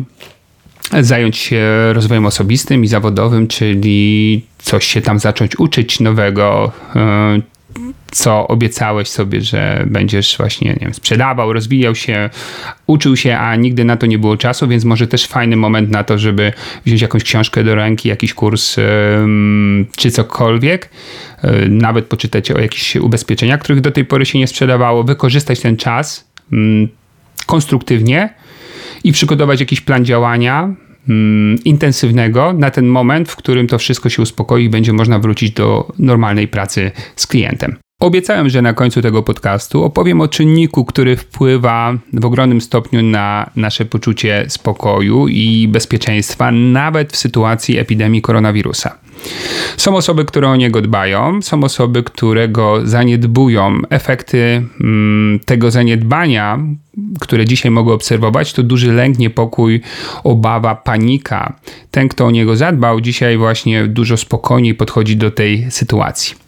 zająć się rozwojem osobistym i zawodowym, czyli coś się tam zacząć uczyć nowego, e, co obiecałeś sobie, że będziesz właśnie nie wiem, sprzedawał, rozwijał się, uczył się, a nigdy na to nie było czasu, więc może też fajny moment na to, żeby wziąć jakąś książkę do ręki, jakiś kurs czy cokolwiek, e, nawet poczytać o jakichś ubezpieczeniach, których do tej pory się nie sprzedawało, wykorzystać ten czas konstruktywnie i przygotować jakiś plan działania, intensywnego na ten moment, w którym to wszystko się uspokoi i będzie można wrócić do normalnej pracy z klientem. Obiecałem, że na końcu tego podcastu opowiem o czynniku, który wpływa w ogromnym stopniu na nasze poczucie spokoju i bezpieczeństwa, nawet w sytuacji epidemii koronawirusa. Są osoby, które o niego dbają, są osoby, które go zaniedbują. Efekty mm, tego zaniedbania, które dzisiaj mogę obserwować, to duży lęk, niepokój, obawa, panika. Ten, kto o niego zadbał, dzisiaj właśnie dużo spokojniej podchodzi do tej sytuacji.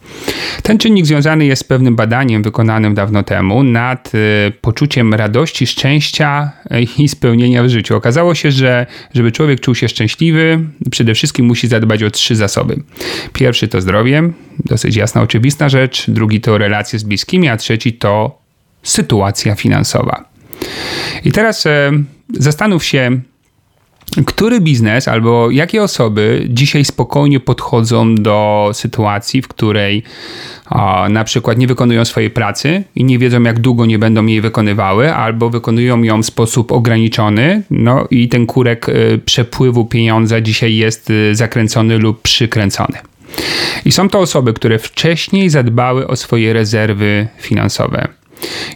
Ten czynnik związany jest z pewnym badaniem wykonanym dawno temu nad y, poczuciem radości, szczęścia i spełnienia w życiu. Okazało się, że żeby człowiek czuł się szczęśliwy, przede wszystkim musi zadbać o trzy zasoby. Pierwszy to zdrowie, dosyć jasna, oczywista rzecz. Drugi to relacje z bliskimi, a trzeci to sytuacja finansowa. I teraz e, zastanów się, który biznes albo jakie osoby dzisiaj spokojnie podchodzą do sytuacji, w której o, na przykład nie wykonują swojej pracy i nie wiedzą, jak długo nie będą jej wykonywały, albo wykonują ją w sposób ograniczony, no i ten kurek y, przepływu pieniądza dzisiaj jest y, zakręcony lub przykręcony. I są to osoby, które wcześniej zadbały o swoje rezerwy finansowe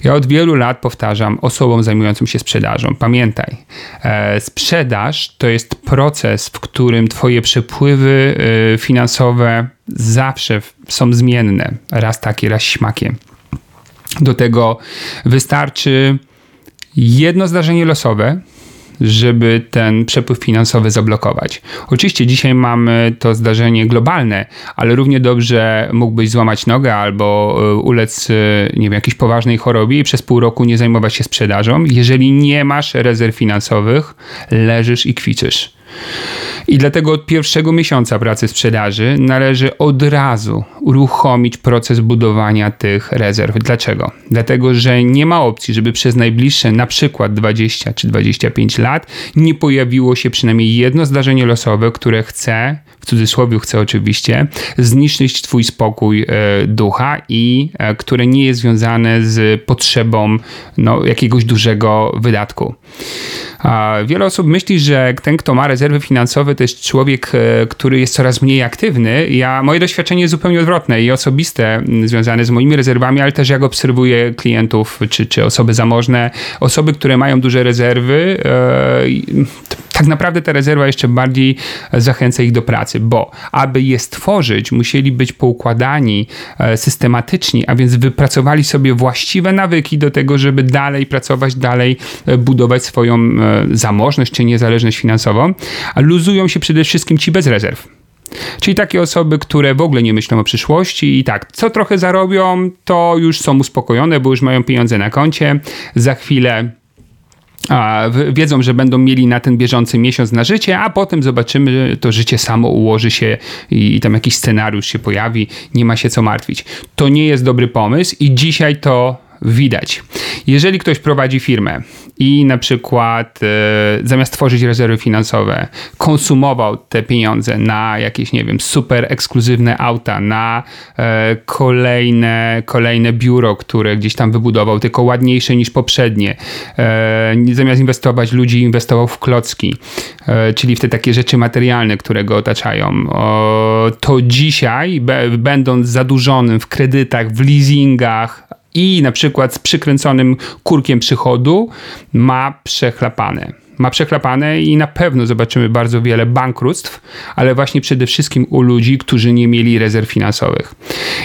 ja od wielu lat powtarzam osobom zajmującym się sprzedażą. Pamiętaj, e, sprzedaż to jest proces, w którym Twoje przepływy e, finansowe zawsze są zmienne. Raz takie, raz śmakie. Do tego wystarczy jedno zdarzenie losowe, żeby ten przepływ finansowy zablokować. Oczywiście dzisiaj mamy to zdarzenie globalne, ale równie dobrze mógłbyś złamać nogę albo e, ulec e, nie wiem, jakiejś poważnej chorobie i przez pół roku nie zajmować się sprzedażą. Jeżeli nie masz rezerw finansowych, leżysz i kwiczysz. I dlatego od pierwszego miesiąca pracy sprzedaży należy od razu uruchomić proces budowania tych rezerw. Dlaczego? Dlatego, że nie ma opcji, żeby przez najbliższe na przykład 20 czy 25 lat nie pojawiło się przynajmniej jedno zdarzenie losowe, które chce, w cudzysłowie chce oczywiście, zniszczyć Twój spokój e, ducha i e, które nie jest związane z potrzebą no, jakiegoś dużego wydatku. Wiele osób myśli, że ten, kto ma rezerwy finansowe, to jest człowiek, e, który jest coraz mniej aktywny. Ja, moje doświadczenie jest zupełnie odwrotne i osobiste, związane z moimi rezerwami, ale też jak obserwuję klientów czy, czy osoby zamożne, osoby, które mają duże rezerwy, e, tak naprawdę ta rezerwa jeszcze bardziej zachęca ich do pracy, bo aby je stworzyć, musieli być poukładani e, systematyczni, a więc wypracowali sobie właściwe nawyki do tego, żeby dalej pracować, dalej budować swoją zamożność czy niezależność finansową, a luzują się przede wszystkim ci bez rezerw. Czyli takie osoby, które w ogóle nie myślą o przyszłości i tak, co trochę zarobią, to już są uspokojone, bo już mają pieniądze na koncie. Za chwilę a, wiedzą, że będą mieli na ten bieżący miesiąc na życie, a potem zobaczymy, to życie samo ułoży się i, i tam jakiś scenariusz się pojawi, nie ma się co martwić. To nie jest dobry pomysł i dzisiaj to widać. Jeżeli ktoś prowadzi firmę i na przykład e, zamiast tworzyć rezerwy finansowe, konsumował te pieniądze na jakieś, nie wiem, super ekskluzywne auta, na e, kolejne, kolejne biuro, które gdzieś tam wybudował, tylko ładniejsze niż poprzednie, e, zamiast inwestować ludzi, inwestował w klocki, czyli w te takie rzeczy materialne, które go otaczają, o, to dzisiaj, będąc zadłużonym w kredytach, w leasingach, i na przykład z przykręconym kurkiem przychodu ma przechlapane ma przechlapane i na pewno zobaczymy bardzo wiele bankructw, ale właśnie przede wszystkim u ludzi, którzy nie mieli rezerw finansowych.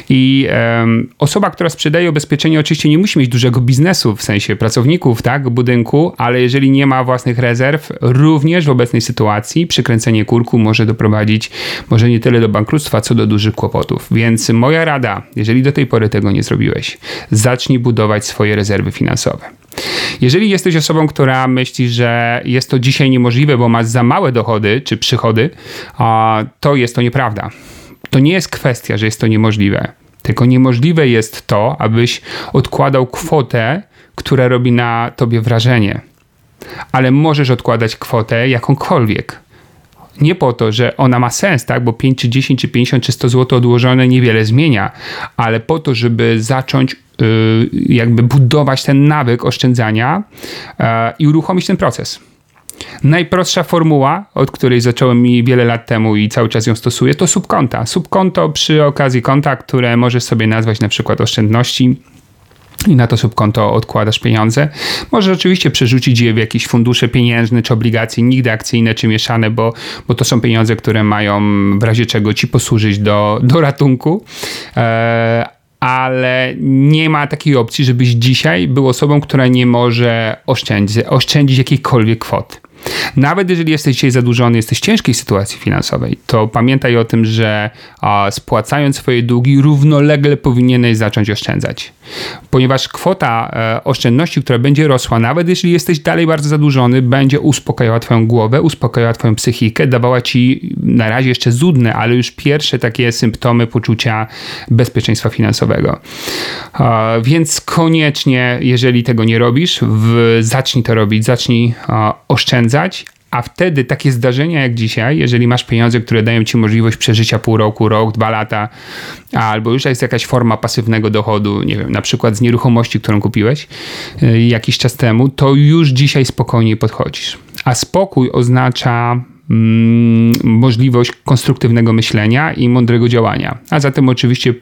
I um, osoba, która sprzedaje ubezpieczenie, oczywiście nie musi mieć dużego biznesu, w sensie pracowników, tak, budynku, ale jeżeli nie ma własnych rezerw, również w obecnej sytuacji przykręcenie kurku może doprowadzić może nie tyle do bankructwa, co do dużych kłopotów. Więc moja rada, jeżeli do tej pory tego nie zrobiłeś, zacznij budować swoje rezerwy finansowe. Jeżeli jesteś osobą, która myśli, że jest to dzisiaj niemożliwe, bo masz za małe dochody czy przychody, to jest to nieprawda. To nie jest kwestia, że jest to niemożliwe. Tylko niemożliwe jest to, abyś odkładał kwotę, która robi na tobie wrażenie. Ale możesz odkładać kwotę jakąkolwiek. Nie po to, że ona ma sens, tak? Bo 5 czy 10 czy 50 czy 100 zł odłożone niewiele zmienia, ale po to, żeby zacząć yy, jakby budować ten nawyk oszczędzania yy, i uruchomić ten proces. Najprostsza formuła, od której zacząłem mi wiele lat temu i cały czas ją stosuję, to subkonta. Subkonto przy okazji konta, które możesz sobie nazwać na przykład oszczędności i na to subkonto odkładasz pieniądze. Możesz oczywiście przerzucić je w jakieś fundusze pieniężne czy obligacje, nigdy akcyjne czy mieszane, bo, bo to są pieniądze, które mają w razie czego ci posłużyć do, do ratunku. Eee, ale nie ma takiej opcji, żebyś dzisiaj był osobą, która nie może oszczędzić, oszczędzić jakiejkolwiek kwoty. Nawet jeżeli jesteś dzisiaj zadłużony, jesteś w ciężkiej sytuacji finansowej, to pamiętaj o tym, że a, spłacając swoje długi, równolegle powinieneś zacząć oszczędzać. Ponieważ kwota e, oszczędności, która będzie rosła, nawet jeśli jesteś dalej bardzo zadłużony, będzie uspokajała Twoją głowę, uspokajała Twoją psychikę, dawała Ci na razie jeszcze zudne, ale już pierwsze takie symptomy poczucia bezpieczeństwa finansowego. Więc koniecznie, jeżeli tego nie robisz, zacznij to robić, zacznij oszczędzać, a wtedy takie zdarzenia jak dzisiaj, jeżeli masz pieniądze, które dają ci możliwość przeżycia pół roku, rok, dwa lata, albo już jest jakaś forma pasywnego dochodu, nie wiem, na przykład z nieruchomości, którą kupiłeś y, jakiś czas temu, to już dzisiaj spokojniej podchodzisz. A spokój oznacza mm, możliwość konstruktywnego myślenia i mądrego działania. A zatem oczywiście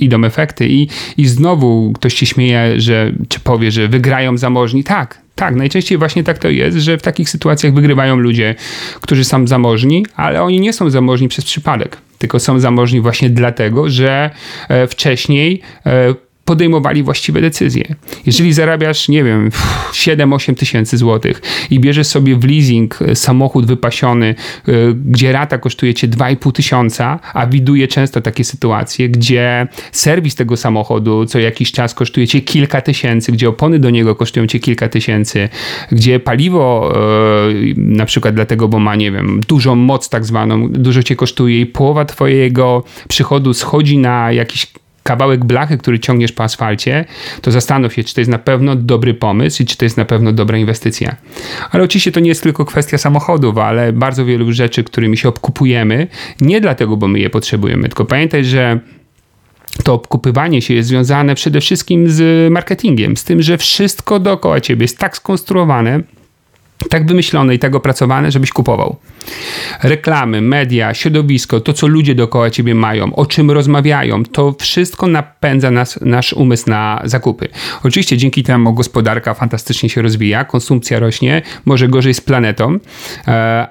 idą efekty i, i znowu ktoś ci śmieje, że, czy powie, że wygrają zamożni. Tak, tak, najczęściej właśnie tak to jest, że w takich sytuacjach wygrywają ludzie, którzy są zamożni, ale oni nie są zamożni przez przypadek, tylko są zamożni właśnie dlatego, że e, wcześniej e, podejmowali właściwe decyzje. Jeżeli zarabiasz, nie wiem, 7-8 tysięcy złotych i bierzesz sobie w leasing e, samochód wypasiony, e, gdzie rata kosztuje cię 2,5 tysiąca, a widuję często takie sytuacje, gdzie serwis tego samochodu co jakiś czas kosztuje cię kilka tysięcy, gdzie opony do niego kosztują cię kilka tysięcy, gdzie paliwo e, na przykład dlatego, bo ma, nie wiem, dużą moc tak zwaną, dużo cię kosztuje i połowa twojego przychodu schodzi na jakiś kawałek blachy, który ciągniesz po asfalcie, to zastanów się, czy to jest na pewno dobry pomysł i czy to jest na pewno dobra inwestycja. Ale oczywiście to nie jest tylko kwestia samochodów, ale bardzo wielu rzeczy, którymi się obkupujemy, nie dlatego, bo my je potrzebujemy, tylko pamiętaj, że to obkupywanie się jest związane przede wszystkim z marketingiem, z tym, że wszystko dookoła ciebie jest tak skonstruowane, tak wymyślone i tak opracowane, żebyś kupował. Reklamy, media, środowisko, to co ludzie dookoła ciebie mają, o czym rozmawiają, to wszystko napędza nas, nasz umysł na zakupy. Oczywiście dzięki temu gospodarka fantastycznie się rozwija, konsumpcja rośnie, może gorzej z planetą. E,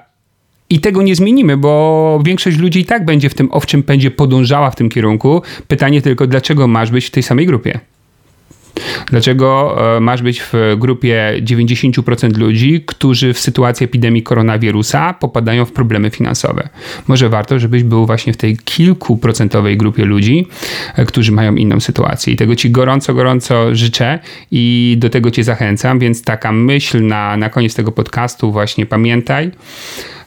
i tego nie zmienimy, bo większość ludzi i tak będzie w tym owczym pędzie podążała w tym kierunku. Pytanie tylko, dlaczego masz być w tej samej grupie? Dlaczego e, masz być w grupie 90% ludzi, którzy w sytuacji epidemii koronawirusa popadają w problemy finansowe? Może warto, żebyś był właśnie w tej kilkuprocentowej grupie ludzi, e, którzy mają inną sytuację. I tego Ci gorąco, gorąco życzę i do tego Cię zachęcam, więc taka myśl na, na koniec tego podcastu właśnie pamiętaj,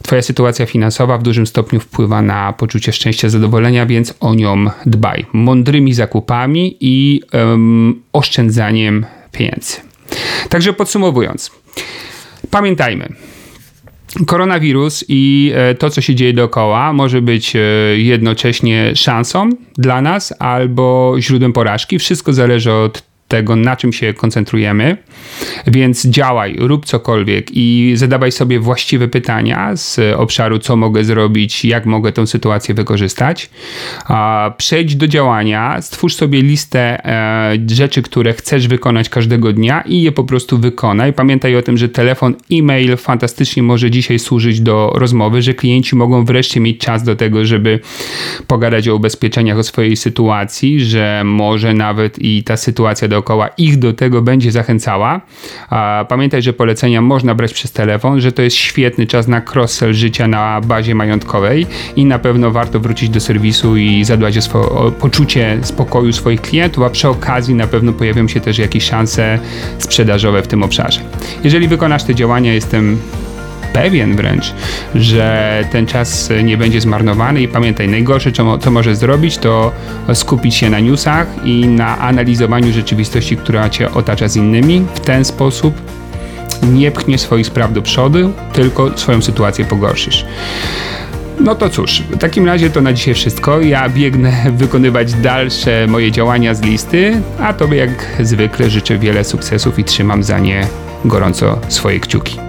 Twoja sytuacja finansowa w dużym stopniu wpływa na poczucie szczęścia, zadowolenia, więc o nią dbaj. Mądrymi zakupami i um, oszczędzaniem pieniędzy. Także podsumowując, pamiętajmy, koronawirus i e, to, co się dzieje dookoła, może być e, jednocześnie szansą dla nas albo źródłem porażki. Wszystko zależy od tego, na czym się koncentrujemy. Więc działaj, rób cokolwiek i zadawaj sobie właściwe pytania z obszaru, co mogę zrobić, jak mogę tę sytuację wykorzystać. Przejdź do działania, stwórz sobie listę e, rzeczy, które chcesz wykonać każdego dnia i je po prostu wykonaj. Pamiętaj o tym, że telefon, e-mail fantastycznie może dzisiaj służyć do rozmowy, że klienci mogą wreszcie mieć czas do tego, żeby pogadać o ubezpieczeniach, o swojej sytuacji, że może nawet i ta sytuacja dookoła ich do tego będzie zachęcała działa. Pamiętaj, że polecenia można brać przez telefon, że to jest świetny czas na cross-sell życia na bazie majątkowej i na pewno warto wrócić do serwisu i zadbać o, poczucie spokoju swoich klientów, a przy okazji na pewno pojawią się też jakieś szanse sprzedażowe w tym obszarze. Jeżeli wykonasz te działania, jestem pewien wręcz, że ten czas nie będzie zmarnowany i pamiętaj, najgorsze co, co możesz zrobić to skupić się na newsach i na analizowaniu rzeczywistości, która cię otacza z innymi. W ten sposób nie pchniesz swoich spraw do przodu, tylko swoją sytuację pogorszysz. No to cóż, w takim razie to na dzisiaj wszystko. Ja biegnę <laughs> wykonywać dalsze moje działania z listy, a tobie jak zwykle życzę wiele sukcesów i trzymam za nie gorąco swoje kciuki.